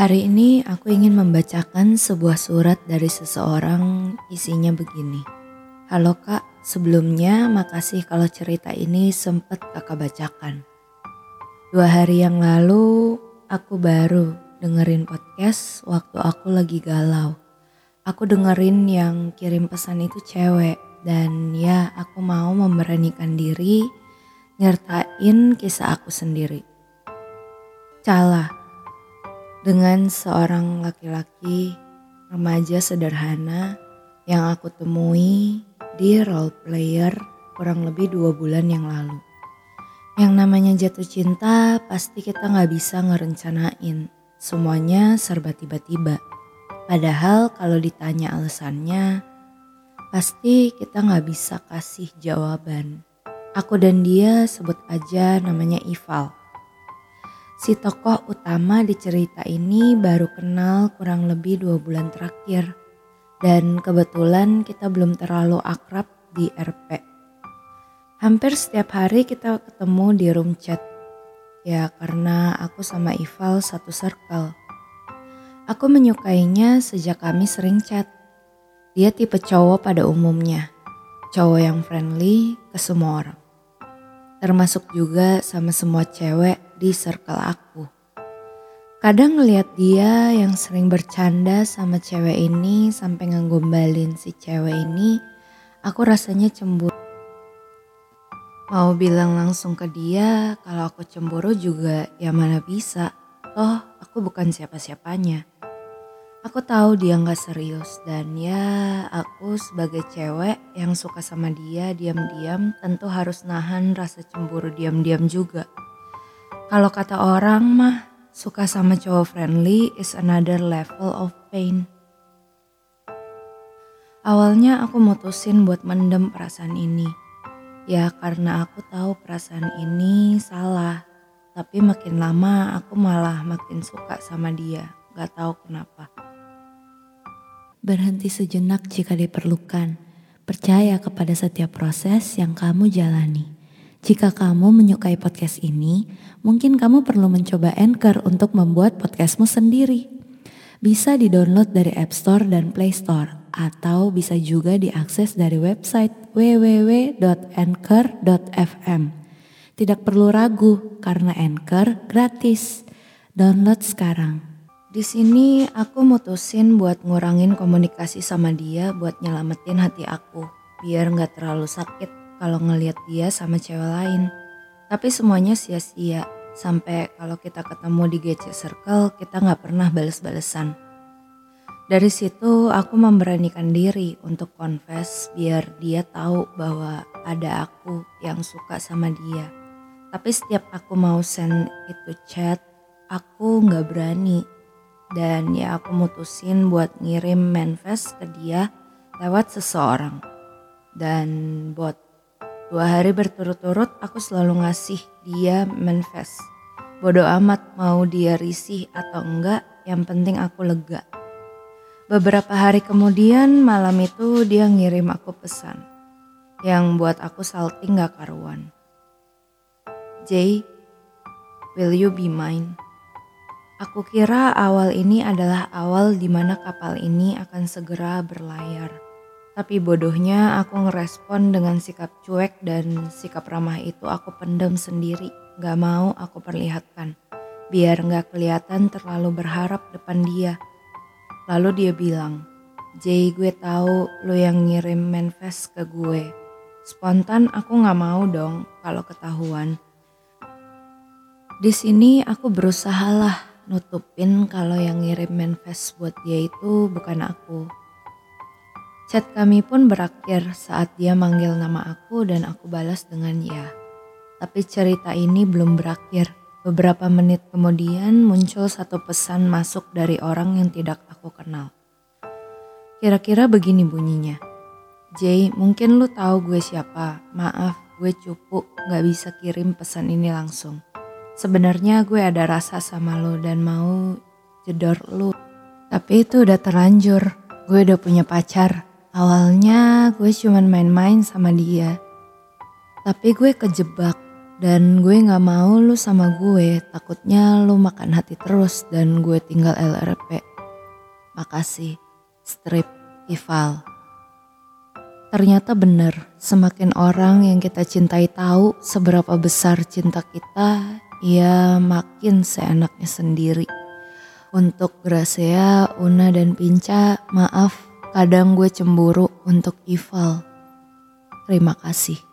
Hari ini aku ingin membacakan sebuah surat dari seseorang isinya begini. Halo kak, sebelumnya makasih kalau cerita ini sempat kakak bacakan. Dua hari yang lalu aku baru dengerin podcast waktu aku lagi galau. Aku dengerin yang kirim pesan itu cewek dan ya aku mau memberanikan diri nyertain kisah aku sendiri. Calah dengan seorang laki-laki remaja sederhana yang aku temui di role player kurang lebih dua bulan yang lalu. Yang namanya jatuh cinta pasti kita nggak bisa ngerencanain. Semuanya serba tiba-tiba. Padahal kalau ditanya alasannya, pasti kita nggak bisa kasih jawaban. Aku dan dia sebut aja namanya Ival. Si tokoh utama di cerita ini baru kenal kurang lebih dua bulan terakhir. Dan kebetulan kita belum terlalu akrab di RP. Hampir setiap hari kita ketemu di room chat. Ya karena aku sama Ival satu circle. Aku menyukainya sejak kami sering chat. Dia tipe cowok pada umumnya. Cowok yang friendly ke semua orang termasuk juga sama semua cewek di circle aku. Kadang ngeliat dia yang sering bercanda sama cewek ini sampai ngegombalin si cewek ini, aku rasanya cemburu. Mau bilang langsung ke dia kalau aku cemburu juga ya mana bisa. Toh aku bukan siapa-siapanya. Aku tahu dia nggak serius dan ya aku sebagai cewek yang suka sama dia diam-diam tentu harus nahan rasa cemburu diam-diam juga. Kalau kata orang mah suka sama cowok friendly is another level of pain. Awalnya aku mutusin buat mendem perasaan ini. Ya karena aku tahu perasaan ini salah. Tapi makin lama aku malah makin suka sama dia. Gak tahu kenapa. Berhenti sejenak jika diperlukan. Percaya kepada setiap proses yang kamu jalani. Jika kamu menyukai podcast ini, mungkin kamu perlu mencoba Anchor untuk membuat podcastmu sendiri. Bisa di-download dari App Store dan Play Store, atau bisa juga diakses dari website www.anchor.fm. Tidak perlu ragu, karena Anchor gratis. Download sekarang. Di sini aku mutusin buat ngurangin komunikasi sama dia buat nyelamatin hati aku. Biar nggak terlalu sakit kalau ngelihat dia sama cewek lain. Tapi semuanya sia-sia. Sampai kalau kita ketemu di GC Circle kita nggak pernah bales-balesan. Dari situ aku memberanikan diri untuk confess biar dia tahu bahwa ada aku yang suka sama dia. Tapi setiap aku mau send itu chat, aku nggak berani dan ya aku mutusin buat ngirim manifest ke dia lewat seseorang. Dan buat dua hari berturut-turut aku selalu ngasih dia manifest. Bodoh amat mau dia risih atau enggak, yang penting aku lega. Beberapa hari kemudian malam itu dia ngirim aku pesan yang buat aku salting gak karuan. Jay, will you be mine? Aku kira awal ini adalah awal di mana kapal ini akan segera berlayar. Tapi bodohnya aku ngerespon dengan sikap cuek dan sikap ramah itu aku pendam sendiri. Gak mau aku perlihatkan. Biar gak kelihatan terlalu berharap depan dia. Lalu dia bilang, Jay gue tahu lo yang ngirim manifest ke gue. Spontan aku gak mau dong kalau ketahuan. Di sini aku berusaha lah nutupin kalau yang ngirim manifest buat dia itu bukan aku. Chat kami pun berakhir saat dia manggil nama aku dan aku balas dengan ya. Tapi cerita ini belum berakhir. Beberapa menit kemudian muncul satu pesan masuk dari orang yang tidak aku kenal. Kira-kira begini bunyinya. Jay, mungkin lu tahu gue siapa. Maaf, gue cupu gak bisa kirim pesan ini langsung. Sebenarnya gue ada rasa sama lu dan mau jedor lu. Tapi itu udah terlanjur. Gue udah punya pacar. Awalnya gue cuman main-main sama dia. Tapi gue kejebak dan gue gak mau lu sama gue, takutnya lu makan hati terus dan gue tinggal LRP. Makasih, strip Ival. Ternyata bener, semakin orang yang kita cintai tahu seberapa besar cinta kita, ia makin seenaknya sendiri. Untuk Gracia, Una, dan Pinca, maaf, kadang gue cemburu untuk Ival. Terima kasih.